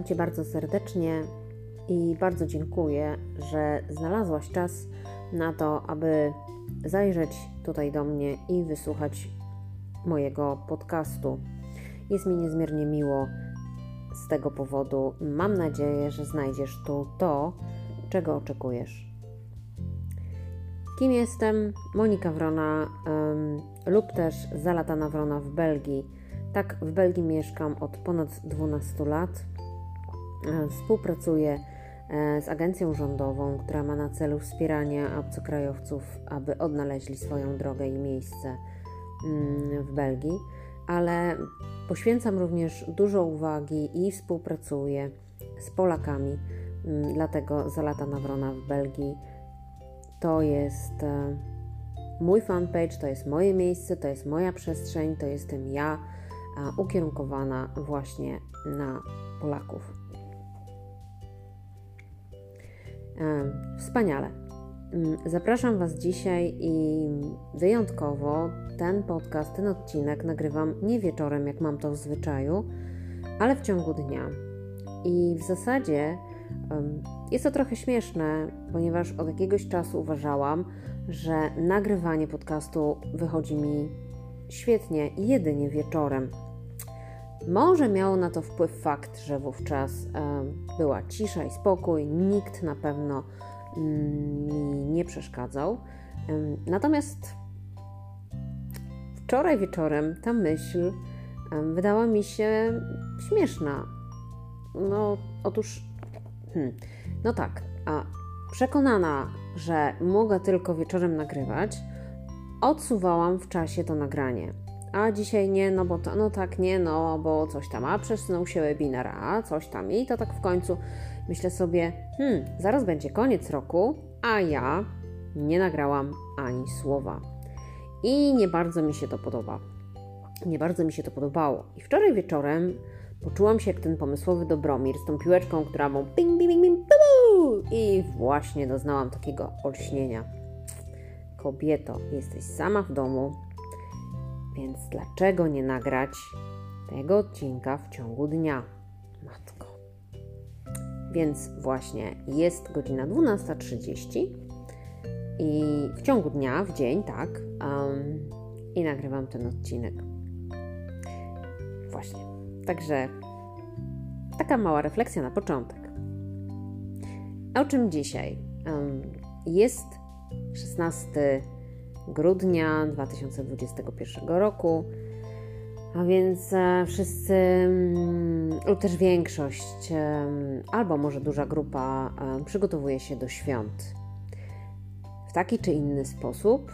Witam Cię bardzo serdecznie i bardzo dziękuję, że znalazłaś czas na to, aby zajrzeć tutaj do mnie i wysłuchać mojego podcastu. Jest mi niezmiernie miło z tego powodu. Mam nadzieję, że znajdziesz tu to, czego oczekujesz. Kim jestem? Monika Wrona lub też Zalatana Wrona w Belgii. Tak, w Belgii mieszkam od ponad 12 lat. E, współpracuję e, z agencją rządową, która ma na celu wspieranie obcokrajowców, aby odnaleźli swoją drogę i miejsce mm, w Belgii, ale poświęcam również dużo uwagi i współpracuję z Polakami. Mm, dlatego Zalatana Wrona w Belgii to jest e, mój fanpage, to jest moje miejsce, to jest moja przestrzeń, to jestem ja ukierunkowana właśnie na Polaków. Wspaniale. Mm, zapraszam Was dzisiaj i wyjątkowo ten podcast, ten odcinek nagrywam nie wieczorem, jak mam to w zwyczaju, ale w ciągu dnia. I w zasadzie jest to trochę śmieszne, ponieważ od jakiegoś czasu uważałam, że nagrywanie podcastu wychodzi mi świetnie jedynie wieczorem. Może miał na to wpływ fakt, że wówczas była cisza i spokój, nikt na pewno mm, mi nie przeszkadzał. Natomiast wczoraj wieczorem ta myśl wydała mi się śmieszna. No, otóż, hmm, no tak, a przekonana, że mogę tylko wieczorem nagrywać, odsuwałam w czasie to nagranie. A dzisiaj nie, no bo to, no tak, nie, no bo coś tam, a przesunął się webinar, a coś tam. I to tak w końcu myślę sobie, hmm, zaraz będzie koniec roku, a ja nie nagrałam ani słowa. I nie bardzo mi się to podoba. Nie bardzo mi się to podobało. I wczoraj wieczorem poczułam się jak ten pomysłowy Dobromir z tą piłeczką, która mu ping, ping, ping, ping, i właśnie doznałam takiego olśnienia. Kobieto, jesteś sama w domu, więc dlaczego nie nagrać tego odcinka w ciągu dnia, matko? Więc właśnie jest godzina 12.30 i w ciągu dnia, w dzień, tak, um, i nagrywam ten odcinek. Właśnie. Także taka mała refleksja na początek. O czym dzisiaj? Um, jest 16 grudnia 2021 roku. A więc e, wszyscy, mm, lub też większość, albo może duża grupa, przygotowuje się do świąt. W taki czy inny sposób,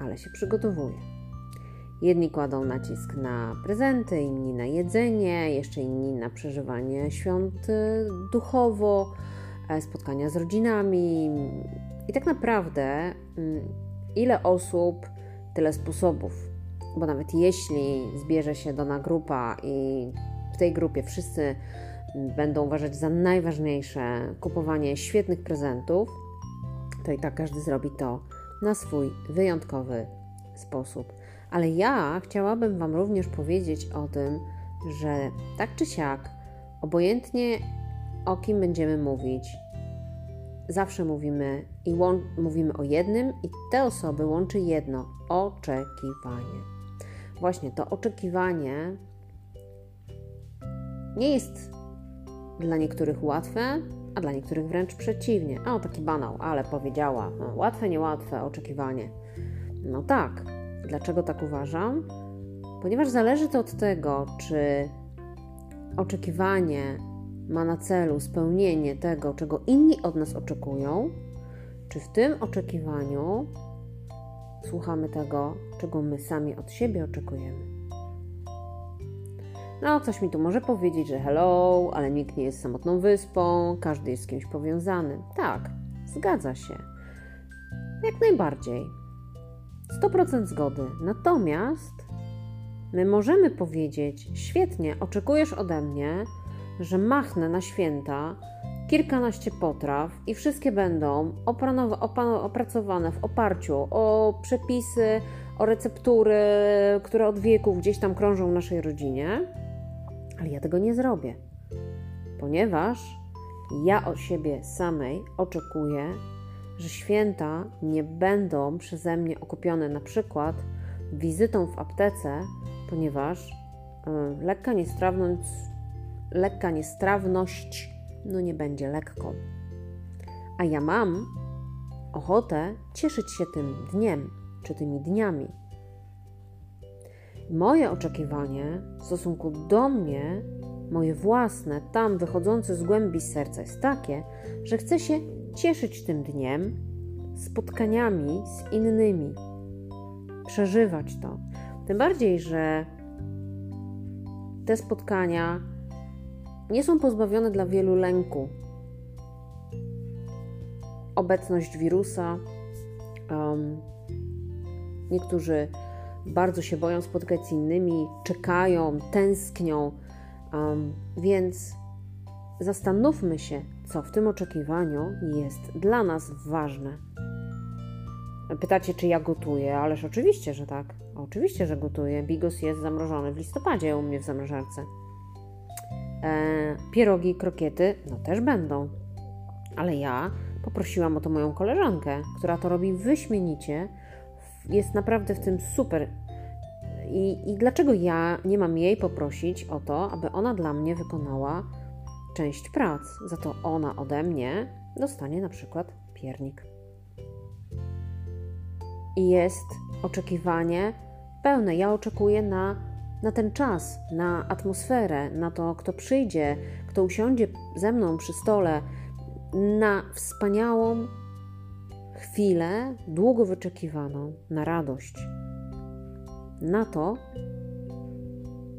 ale się przygotowuje. Jedni kładą nacisk na prezenty, inni na jedzenie, jeszcze inni na przeżywanie świąt e, duchowo, e, spotkania z rodzinami. I tak naprawdę mm, ile osób, tyle sposobów. Bo nawet jeśli zbierze się dana grupa i w tej grupie wszyscy będą uważać za najważniejsze kupowanie świetnych prezentów, to i tak każdy zrobi to na swój wyjątkowy sposób. Ale ja chciałabym Wam również powiedzieć o tym, że tak czy siak, obojętnie o kim będziemy mówić, zawsze mówimy i mówimy o jednym, i te osoby łączy jedno oczekiwanie. Właśnie to oczekiwanie nie jest dla niektórych łatwe, a dla niektórych wręcz przeciwnie. O, taki banał, ale powiedziała. No, łatwe, niełatwe oczekiwanie. No tak. Dlaczego tak uważam? Ponieważ zależy to od tego, czy oczekiwanie ma na celu spełnienie tego, czego inni od nas oczekują, czy w tym oczekiwaniu słuchamy tego, czego my sami od siebie oczekujemy? No, ktoś mi tu może powiedzieć, że hello, ale nikt nie jest samotną wyspą, każdy jest z kimś powiązany. Tak, zgadza się. Jak najbardziej. 100% zgody. Natomiast my możemy powiedzieć: Świetnie, oczekujesz ode mnie, że machnę na święta kilkanaście potraw i wszystkie będą opracowane w oparciu o przepisy, o receptury, które od wieków gdzieś tam krążą w naszej rodzinie, ale ja tego nie zrobię. ponieważ ja od siebie samej oczekuję, że święta nie będą przeze mnie okupione na przykład wizytą w aptece, ponieważ yy, lekka niestrawność, lekka niestrawność no nie będzie lekką. A ja mam ochotę cieszyć się tym dniem czy tymi dniami. Moje oczekiwanie w stosunku do mnie, moje własne, tam wychodzące z głębi serca, jest takie, że chcę się cieszyć tym dniem, spotkaniami z innymi, przeżywać to. Tym bardziej, że te spotkania nie są pozbawione dla wielu lęku. Obecność wirusa. Um, niektórzy bardzo się boją spotkać z innymi, czekają, tęsknią, um, więc zastanówmy się, co w tym oczekiwaniu jest dla nas ważne. Pytacie, czy ja gotuję? Ależ oczywiście, że tak. Oczywiście, że gotuję. Bigos jest zamrożony w listopadzie u mnie w zamrażarce. E, pierogi, krokiety, no też będą. Ale ja poprosiłam o to moją koleżankę, która to robi wyśmienicie. Jest naprawdę w tym super. I, I dlaczego ja nie mam jej poprosić o to, aby ona dla mnie wykonała część prac? Za to ona ode mnie dostanie na przykład piernik. I jest oczekiwanie pełne. Ja oczekuję na na ten czas, na atmosferę, na to, kto przyjdzie, kto usiądzie ze mną przy stole, na wspaniałą chwilę, długo wyczekiwaną, na radość. Na to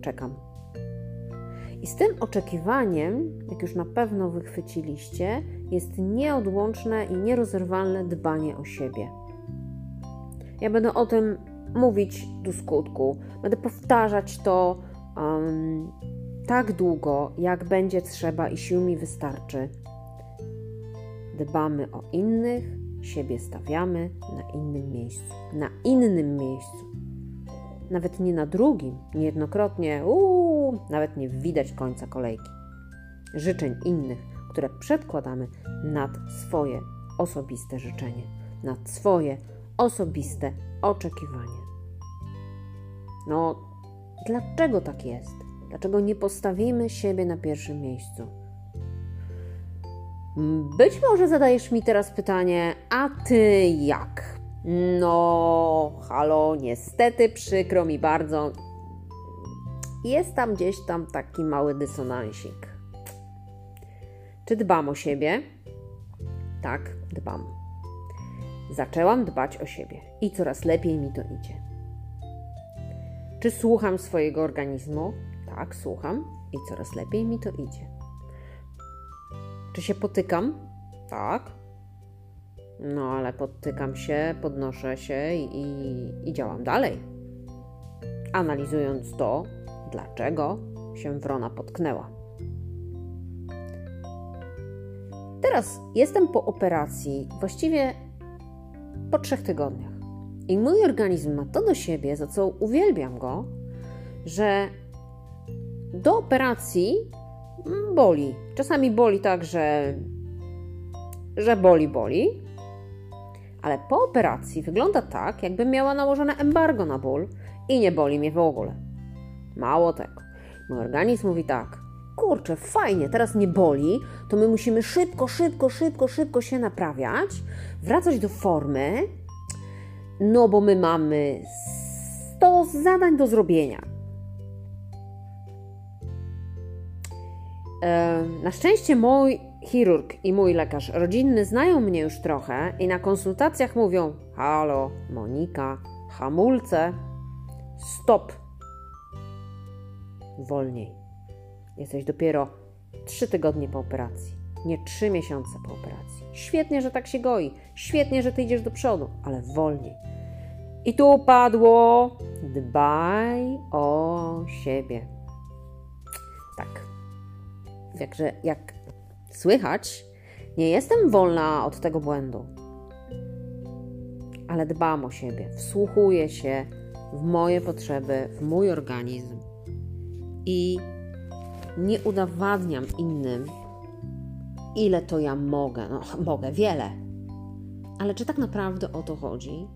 czekam. I z tym oczekiwaniem, jak już na pewno wychwyciliście, jest nieodłączne i nierozerwalne dbanie o siebie. Ja będę o tym mówić do skutku. Będę powtarzać to um, tak długo, jak będzie trzeba i sił mi wystarczy. Dbamy o innych, siebie stawiamy na innym miejscu. Na innym miejscu. Nawet nie na drugim, niejednokrotnie, uuu, nawet nie widać końca kolejki. Życzeń innych, które przedkładamy nad swoje osobiste życzenie, nad swoje osobiste oczekiwanie. No, dlaczego tak jest? Dlaczego nie postawimy siebie na pierwszym miejscu? Być może zadajesz mi teraz pytanie, a ty jak? No, halo, niestety, przykro mi bardzo. Jest tam gdzieś tam taki mały dysonansik. Czy dbam o siebie? Tak, dbam. Zaczęłam dbać o siebie i coraz lepiej mi to idzie. Czy słucham swojego organizmu? Tak, słucham i coraz lepiej mi to idzie. Czy się potykam? Tak. No, ale potykam się, podnoszę się i, i, i działam dalej. Analizując to, dlaczego się wrona potknęła. Teraz jestem po operacji, właściwie po trzech tygodniach. I mój organizm ma to do siebie, za co uwielbiam go, że do operacji boli. Czasami boli tak, że, że boli, boli, ale po operacji wygląda tak, jakbym miała nałożone embargo na ból i nie boli mnie w ogóle. Mało tego. Mój organizm mówi tak: kurczę, fajnie, teraz nie boli, to my musimy szybko, szybko, szybko, szybko się naprawiać, wracać do formy, no bo my mamy 100 zadań do zrobienia. Na szczęście mój chirurg i mój lekarz rodzinny znają mnie już trochę i na konsultacjach mówią: Halo, Monika, hamulce, stop. Wolniej. Jesteś dopiero trzy tygodnie po operacji, nie trzy miesiące po operacji. Świetnie, że tak się goi, świetnie, że ty idziesz do przodu, ale wolniej. I tu padło: dbaj o siebie. Tak. Także, jak słychać, nie jestem wolna od tego błędu, ale dbam o siebie, wsłuchuję się w moje potrzeby, w mój organizm i nie udowadniam innym, ile to ja mogę. No, mogę wiele. Ale czy tak naprawdę o to chodzi?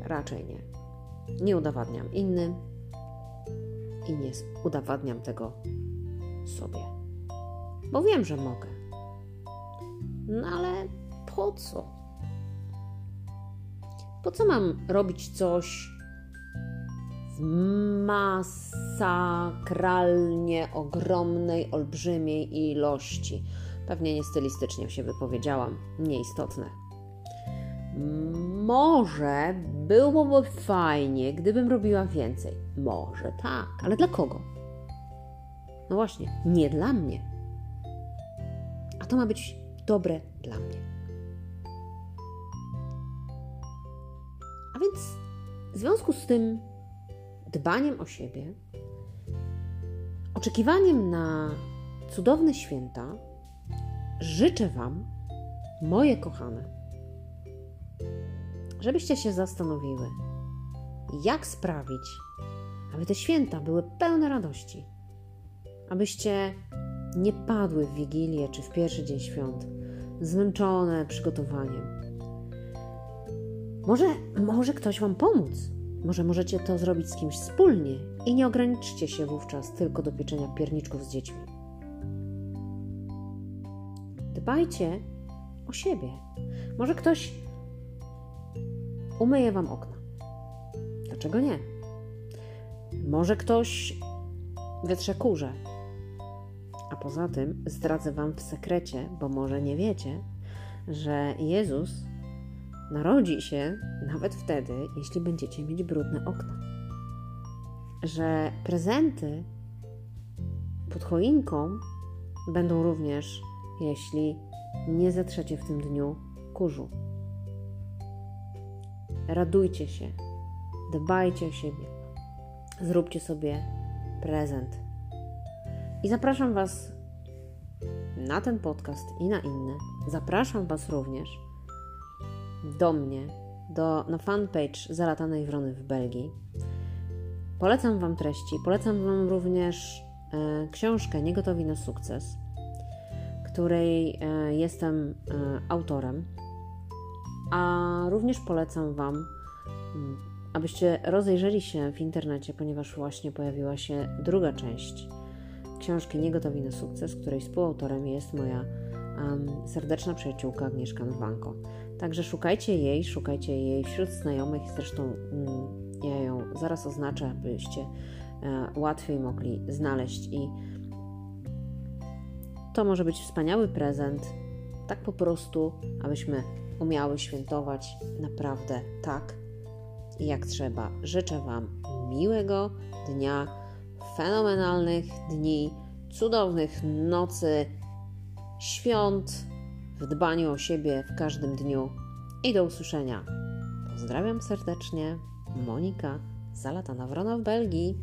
Raczej nie. Nie udowadniam innym i nie udowadniam tego sobie. Bo wiem, że mogę. No ale po co? Po co mam robić coś w masakralnie ogromnej, olbrzymiej ilości? Pewnie nie stylistycznie się wypowiedziałam, nieistotne. Może byłoby fajnie, gdybym robiła więcej. Może tak, ale dla kogo? No właśnie, nie dla mnie. A to ma być dobre dla mnie. A więc w związku z tym dbaniem o siebie, oczekiwaniem na cudowne święta, życzę Wam, moje kochane, żebyście się zastanowiły, jak sprawić, aby te święta były pełne radości, abyście nie padły w Wigilię czy w pierwszy dzień świąt, zmęczone przygotowaniem. Może, może ktoś Wam pomóc. Może możecie to zrobić z kimś wspólnie i nie ograniczcie się wówczas tylko do pieczenia pierniczków z dziećmi. Dbajcie o siebie. Może ktoś umyje Wam okna. Dlaczego nie? Może ktoś wytrze kurze a poza tym zdradzę Wam w sekrecie, bo może nie wiecie, że Jezus narodzi się nawet wtedy, jeśli będziecie mieć brudne okna. Że prezenty pod choinką będą również, jeśli nie zetrzecie w tym dniu kurzu. Radujcie się, dbajcie o siebie, zróbcie sobie prezent i zapraszam Was na ten podcast i na inne. Zapraszam Was również do mnie, do, na fanpage Zalatanej Wrony w Belgii. Polecam Wam treści, polecam Wam również e, książkę Niegotowi na sukces, której e, jestem e, autorem, a również polecam Wam, m, abyście rozejrzeli się w internecie, ponieważ właśnie pojawiła się druga część książki Niegotowi na sukces, której współautorem jest moja um, serdeczna przyjaciółka Agnieszka Nowanko. Także szukajcie jej, szukajcie jej wśród znajomych, zresztą um, ja ją zaraz oznaczę, abyście e, łatwiej mogli znaleźć. I to może być wspaniały prezent, tak po prostu, abyśmy umiały świętować naprawdę tak, jak trzeba. Życzę Wam miłego dnia fenomenalnych dni, cudownych nocy, świąt, w dbaniu o siebie w każdym dniu i do usłyszenia. Pozdrawiam serdecznie, Monika, zalatana wrona w Belgii.